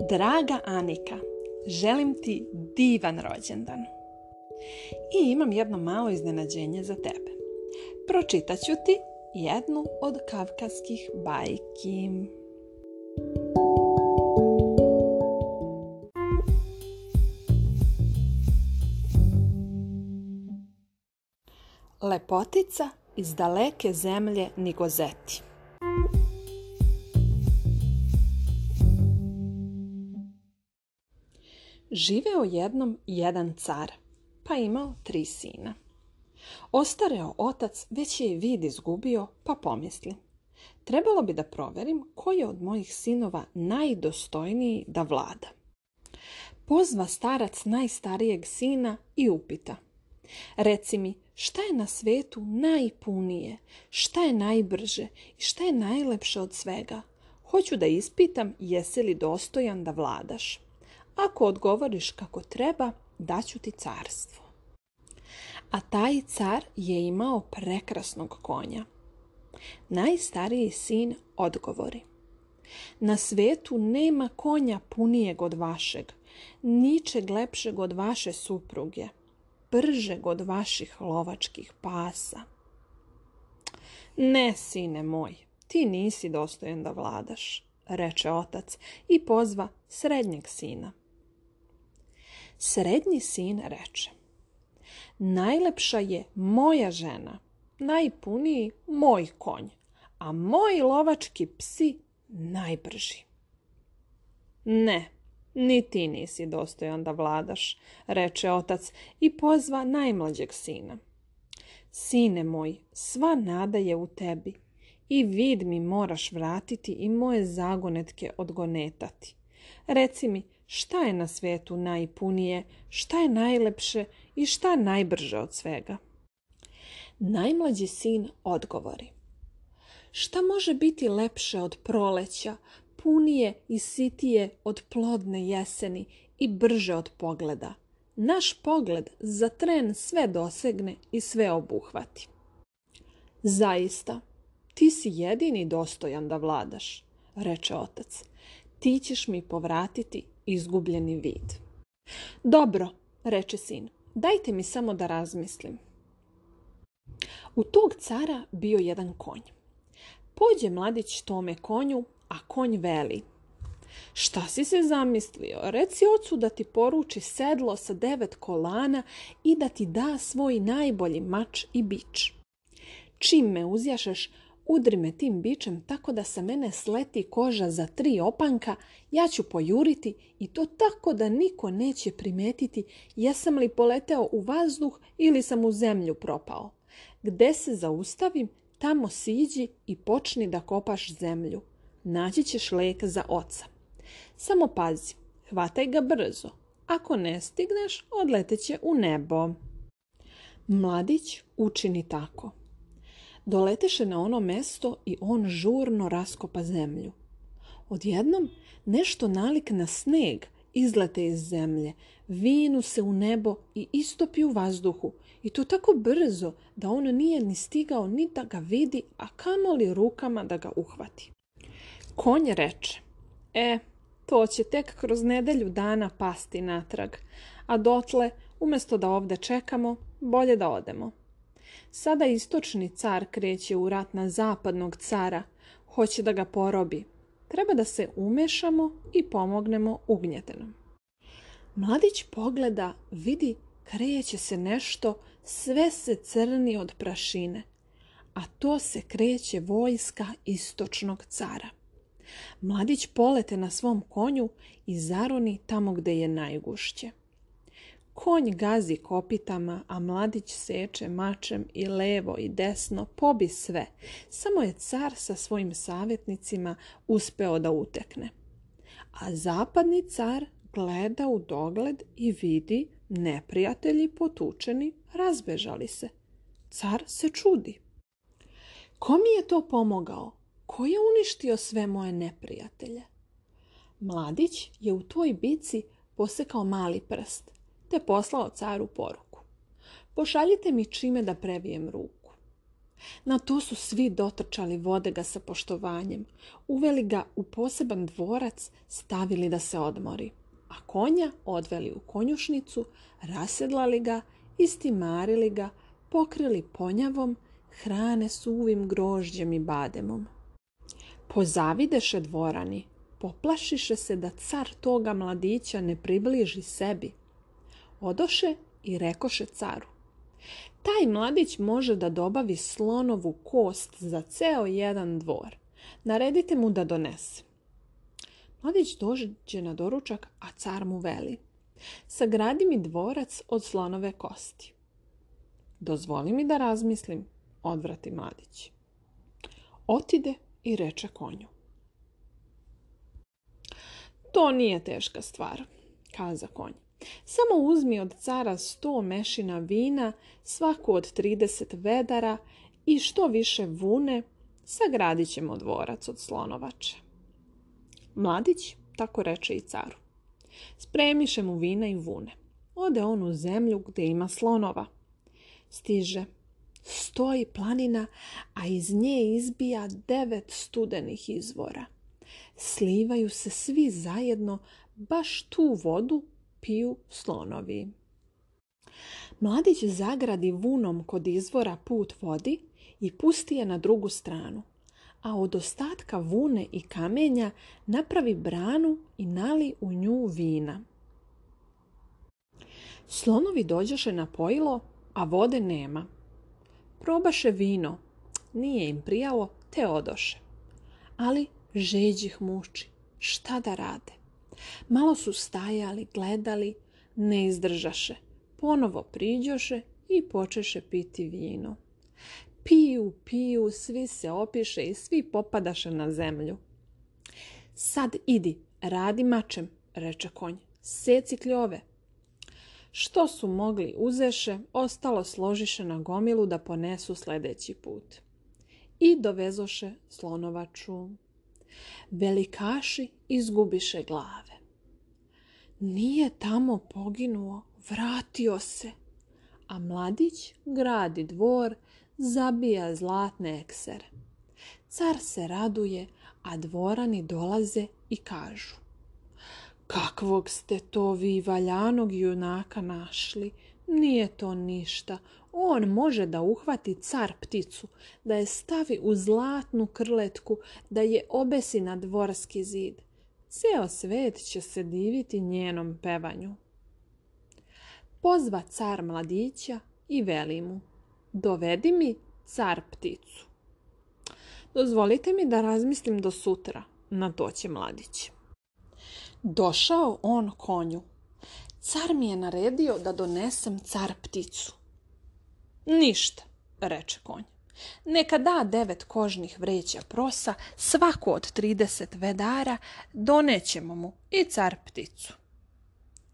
Draga Anika, želim ti divan rođendan. I imam jedno malo iznenađenje za tebe. Pročitat ću ti jednu od kavkaskih bajki. Lepotica iz daleke zemlje Nigozeti. Živeo jednom jedan car, pa imao tri sina. Ostareo otac već je vid izgubio, pa pomisli. Trebalo bi da proverim koji je od mojih sinova najdostojniji da vlada. Pozva starac najstarijeg sina i upita. Reci mi, šta je na svetu najpunije, šta je najbrže i šta je najlepše od svega? Hoću da ispitam jesi li dostojan da vladaš. Ako odgovoriš kako treba, daću ti carstvo. A taj car je imao prekrasnog konja. Najstariji sin odgovori. Na svetu nema konja punijeg od vašeg, ničeg lepšeg od vaše supruge, bržeg od vaših lovačkih pasa. Ne, sine moj, ti nisi dostojen da vladaš, reče otac i pozva srednjeg sina srednji sin reče Najlepša je moja žena, najpuniji moj konj, a moji lovački psi najbrži. Ne, ni ti nisi dostojan da vladaš, reče otac i pozva najmlađeg sina. Sine moj, sva nada je u tebi i vid mi moraš vratiti i moje zagonetke odgonetati. Reci mi, šta je na svijetu najpunije, šta je najlepše i šta najbrže od svega. Najmlađi sin odgovori. Šta može biti lepše od proleća, punije i sitije od plodne jeseni i brže od pogleda? Naš pogled za tren sve dosegne i sve obuhvati. Zaista, ti si jedini dostojan da vladaš, reče otac. Ti ćeš mi povratiti izgubljeni vid. Dobro, reče sin, dajte mi samo da razmislim. U tog cara bio jedan konj. Pođe mladić tome konju, a konj veli. Šta si se zamislio? Reci ocu da ti poruči sedlo sa devet kolana i da ti da svoj najbolji mač i bič. Čim me uzjašeš, udri me tim bićem tako da se mene sleti koža za tri opanka, ja ću pojuriti i to tako da niko neće primetiti jesam li poleteo u vazduh ili sam u zemlju propao. Gde se zaustavim, tamo siđi i počni da kopaš zemlju. Naći ćeš lek za oca. Samo pazi, hvataj ga brzo. Ako ne stigneš, odleteće u nebo. Mladić učini tako. Doletiše na ono mesto i on žurno raskopa zemlju. Odjednom nešto nalik na sneg izlete iz zemlje, vinu se u nebo i istopi u vazduhu. I to tako brzo da on nije ni stigao ni da ga vidi, a kamoli rukama da ga uhvati. Konj reče, e, to će tek kroz nedelju dana pasti natrag, a dotle, umjesto da ovdje čekamo, bolje da odemo. Sada istočni car kreće u rat na zapadnog cara. Hoće da ga porobi. Treba da se umešamo i pomognemo ugnjetenom. Mladić pogleda, vidi, kreće se nešto, sve se crni od prašine. A to se kreće vojska istočnog cara. Mladić polete na svom konju i zaroni tamo gdje je najgušće. Konj gazi kopitama, a mladić seče mačem i levo i desno, pobi sve. Samo je car sa svojim savjetnicima uspeo da utekne. A zapadni car gleda u dogled i vidi neprijatelji potučeni, razbežali se. Car se čudi. Ko mi je to pomogao? Ko je uništio sve moje neprijatelje? Mladić je u toj bici posekao mali prst te poslao caru poruku. Pošaljite mi čime da previjem ruku. Na to su svi dotrčali vode ga sa poštovanjem, uveli ga u poseban dvorac, stavili da se odmori, a konja odveli u konjušnicu, rasedlali ga, istimarili ga, pokrili ponjavom, hrane suvim grožđem i bademom. Pozavideše dvorani, poplašiše se da car toga mladića ne približi sebi, odoše i rekoše caru. Taj mladić može da dobavi slonovu kost za ceo jedan dvor. Naredite mu da donese. Mladić dođe na doručak, a car mu veli. Sagradi mi dvorac od slonove kosti. Dozvoli mi da razmislim, odvrati mladić. Otide i reče konju. To nije teška stvar, kaza konj. Samo uzmi od cara sto mešina vina, svaku od trideset vedara i što više vune, sagradit ćemo dvorac od slonovače. Mladić tako reče i caru. Spremiše mu vina i vune. Ode on u zemlju gdje ima slonova. Stiže. Stoji planina, a iz nje izbija devet studenih izvora. Slivaju se svi zajedno baš tu vodu piju slonovi. Mladić zagradi vunom kod izvora put vodi i pusti je na drugu stranu, a od ostatka vune i kamenja napravi branu i nali u nju vina. Slonovi dođeše na pojilo, a vode nema. Probaše vino, nije im prijalo, te odoše. Ali žeđih muči, šta da rade? Malo su stajali, gledali, ne izdržaše. Ponovo priđoše i počeše piti vino. Piju, piju, svi se opiše i svi popadaše na zemlju. Sad idi, radi mačem, reče konj, seci kljove. Što su mogli uzeše, ostalo složiše na gomilu da ponesu sljedeći put. I dovezoše slonovaču velikaši izgubiše glave. Nije tamo poginuo, vratio se. A mladić gradi dvor, zabija zlatne eksere. Car se raduje, a dvorani dolaze i kažu. Kakvog ste to vi valjanog junaka našli? Nije to ništa, on može da uhvati car pticu, da je stavi u zlatnu krletku, da je obesi na dvorski zid. Ceo svet će se diviti njenom pevanju. Pozva car mladića i veli mu, dovedi mi car pticu. Dozvolite mi da razmislim do sutra, na to će mladić. Došao on konju. Car mi je naredio da donesem car pticu. Ništa, reče konj. Neka da devet kožnih vreća prosa, svaku od trideset vedara, donećemo mu i car pticu.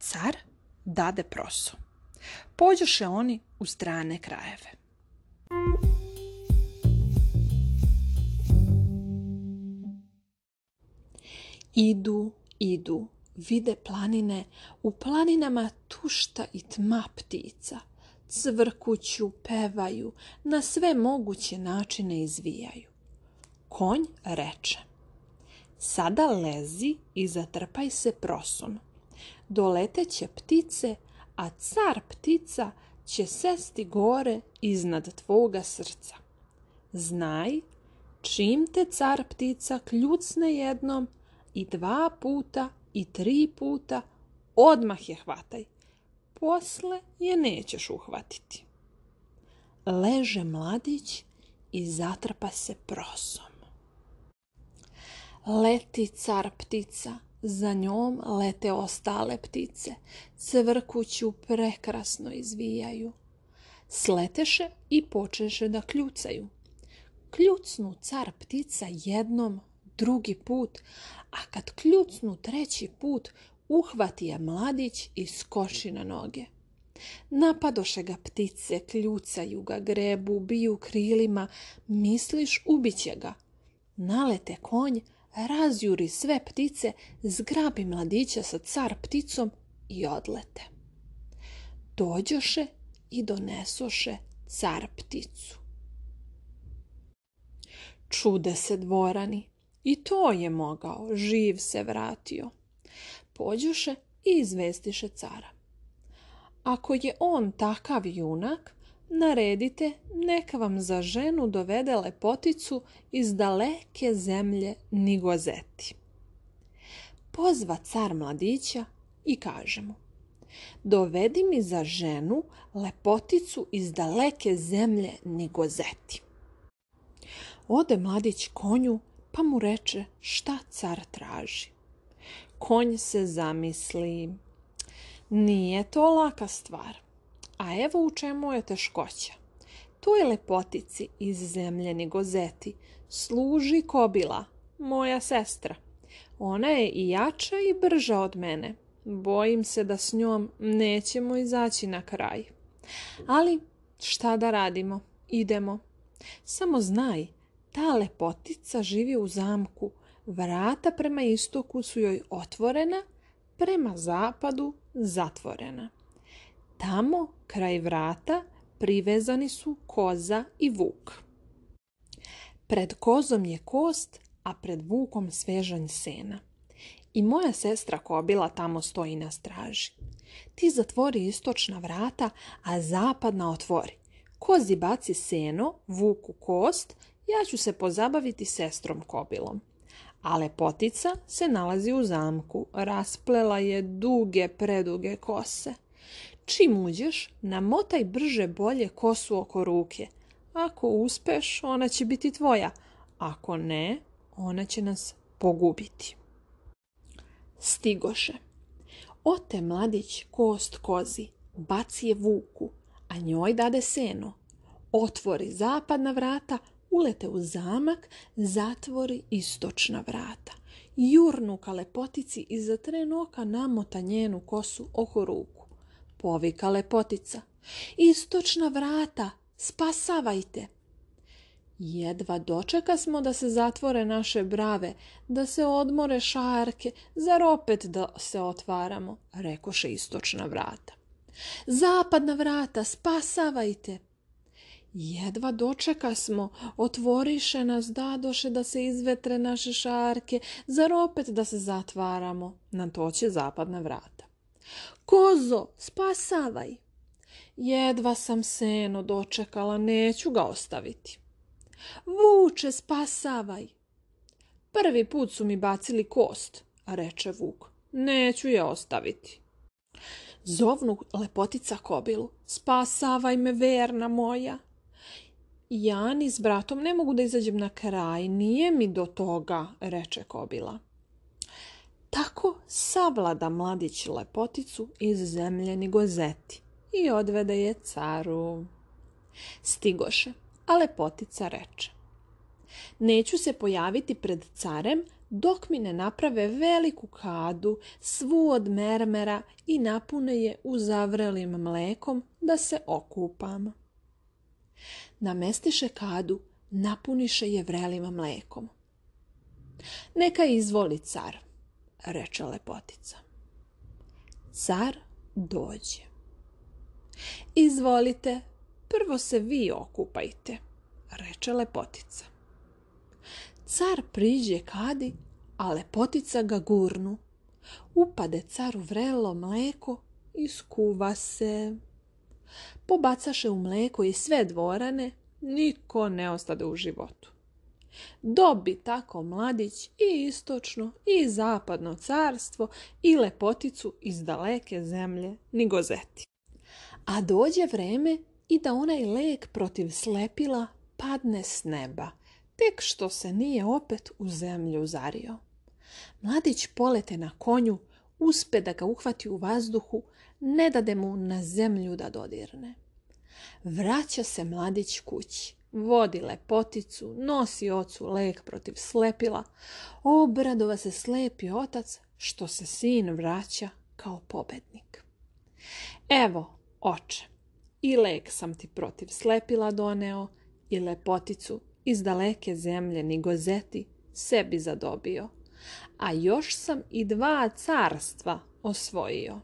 Car dade prosu. Pođuše oni u strane krajeve. Idu, idu, vide planine, u planinama tušta i tma ptica – cvrkuću, pevaju, na sve moguće načine izvijaju. Konj reče, sada lezi i zatrpaj se prosom. Doleteće ptice, a car ptica će sesti gore iznad tvoga srca. Znaj, čim te car ptica kljucne jednom i dva puta i tri puta, odmah je hvataj posle je nećeš uhvatiti. Leže mladić i zatrpa se prosom. Leti car ptica, za njom lete ostale ptice, cvrkuću prekrasno izvijaju. Sleteše i počeše da kljucaju. Kljucnu car ptica jednom, drugi put, a kad kljucnu treći put, uhvati je mladić i skoči na noge. Napadoše ga ptice, kljucaju ga, grebu, biju krilima, misliš ubiće ga. Nalete konj, razjuri sve ptice, zgrabi mladića sa car pticom i odlete. Dođoše i donesoše car pticu. Čude se dvorani. I to je mogao, živ se vratio. Pođuše i izvestiše cara. Ako je on takav junak, naredite neka vam za ženu dovede lepoticu iz daleke zemlje Nigozeti. Pozva car mladića i kaže mu Dovedi mi za ženu lepoticu iz daleke zemlje Nigozeti. Ode mladić konju pa mu reče šta car traži konj se zamisli. Nije to laka stvar. A evo u čemu je teškoća. Toj lepotici iz zemljeni gozeti služi kobila, moja sestra. Ona je i jača i brža od mene. Bojim se da s njom nećemo izaći na kraj. Ali šta da radimo? Idemo. Samo znaj, ta lepotica živi u zamku, Vrata prema istoku su joj otvorena, prema zapadu zatvorena. Tamo, kraj vrata, privezani su koza i vuk. Pred kozom je kost, a pred vukom svežanj sena. I moja sestra kobila tamo stoji na straži. Ti zatvori istočna vrata, a zapadna otvori. Kozi baci seno, vuku kost, ja ću se pozabaviti sestrom kobilom a lepotica se nalazi u zamku. Rasplela je duge, preduge kose. Čim uđeš, namotaj brže bolje kosu oko ruke. Ako uspeš, ona će biti tvoja. Ako ne, ona će nas pogubiti. Stigoše. Ote mladić kost kozi, baci je vuku, a njoj dade seno. Otvori zapadna vrata, ulete u zamak, zatvori istočna vrata. Jurnu ka lepotici i za tren oka namota njenu kosu oko ruku. Povika lepotica. Istočna vrata, spasavajte! Jedva dočeka smo da se zatvore naše brave, da se odmore šarke, zar opet da se otvaramo, rekoše istočna vrata. Zapadna vrata, spasavajte! Jedva dočeka smo, otvoriše nas, dadoše da se izvetre naše šarke, zar opet da se zatvaramo, na to će zapadna vrata. Kozo, spasavaj! Jedva sam seno dočekala, neću ga ostaviti. Vuče, spasavaj! Prvi put su mi bacili kost, a reče Vuk, neću je ostaviti. Zovnu lepotica kobilu, spasavaj me verna moja! ja ni s bratom ne mogu da izađem na kraj, nije mi do toga, reče kobila. Tako savlada mladić lepoticu iz zemljeni gozeti i odvede je caru. Stigoše, a lepotica reče. Neću se pojaviti pred carem dok mi ne naprave veliku kadu, svu od mermera i napune je zavrelim mlekom da se okupam. Namestiše kadu, napuniše je vrelima mlekom. Neka izvoli car, reče lepotica. Car dođe. Izvolite, prvo se vi okupajte, reče lepotica. Car priđe kadi, a lepotica ga gurnu. Upade car u vrelo mleko i skuva se. Pobacaše u mleko i sve dvorane, niko ne ostade u životu. Dobi tako mladić i istočno i zapadno carstvo i lepoticu iz daleke zemlje Nigozeti. A dođe vreme i da onaj lek protiv slepila padne s neba, tek što se nije opet u zemlju zario. Mladić polete na konju, uspe da ga uhvati u vazduhu, ne dade mu na zemlju da dodirne. Vraća se mladić kući, vodi lepoticu, nosi ocu lek protiv slepila, obradova se slepi otac što se sin vraća kao pobednik. Evo, oče, i lek sam ti protiv slepila doneo i lepoticu iz daleke zemlje gozeti sebi zadobio – a još sam i dva carstva osvojio,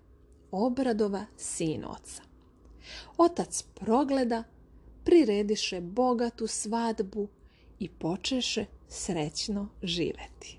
obradova sin oca. Otac progleda, prirediše bogatu svadbu i počeše srećno živeti.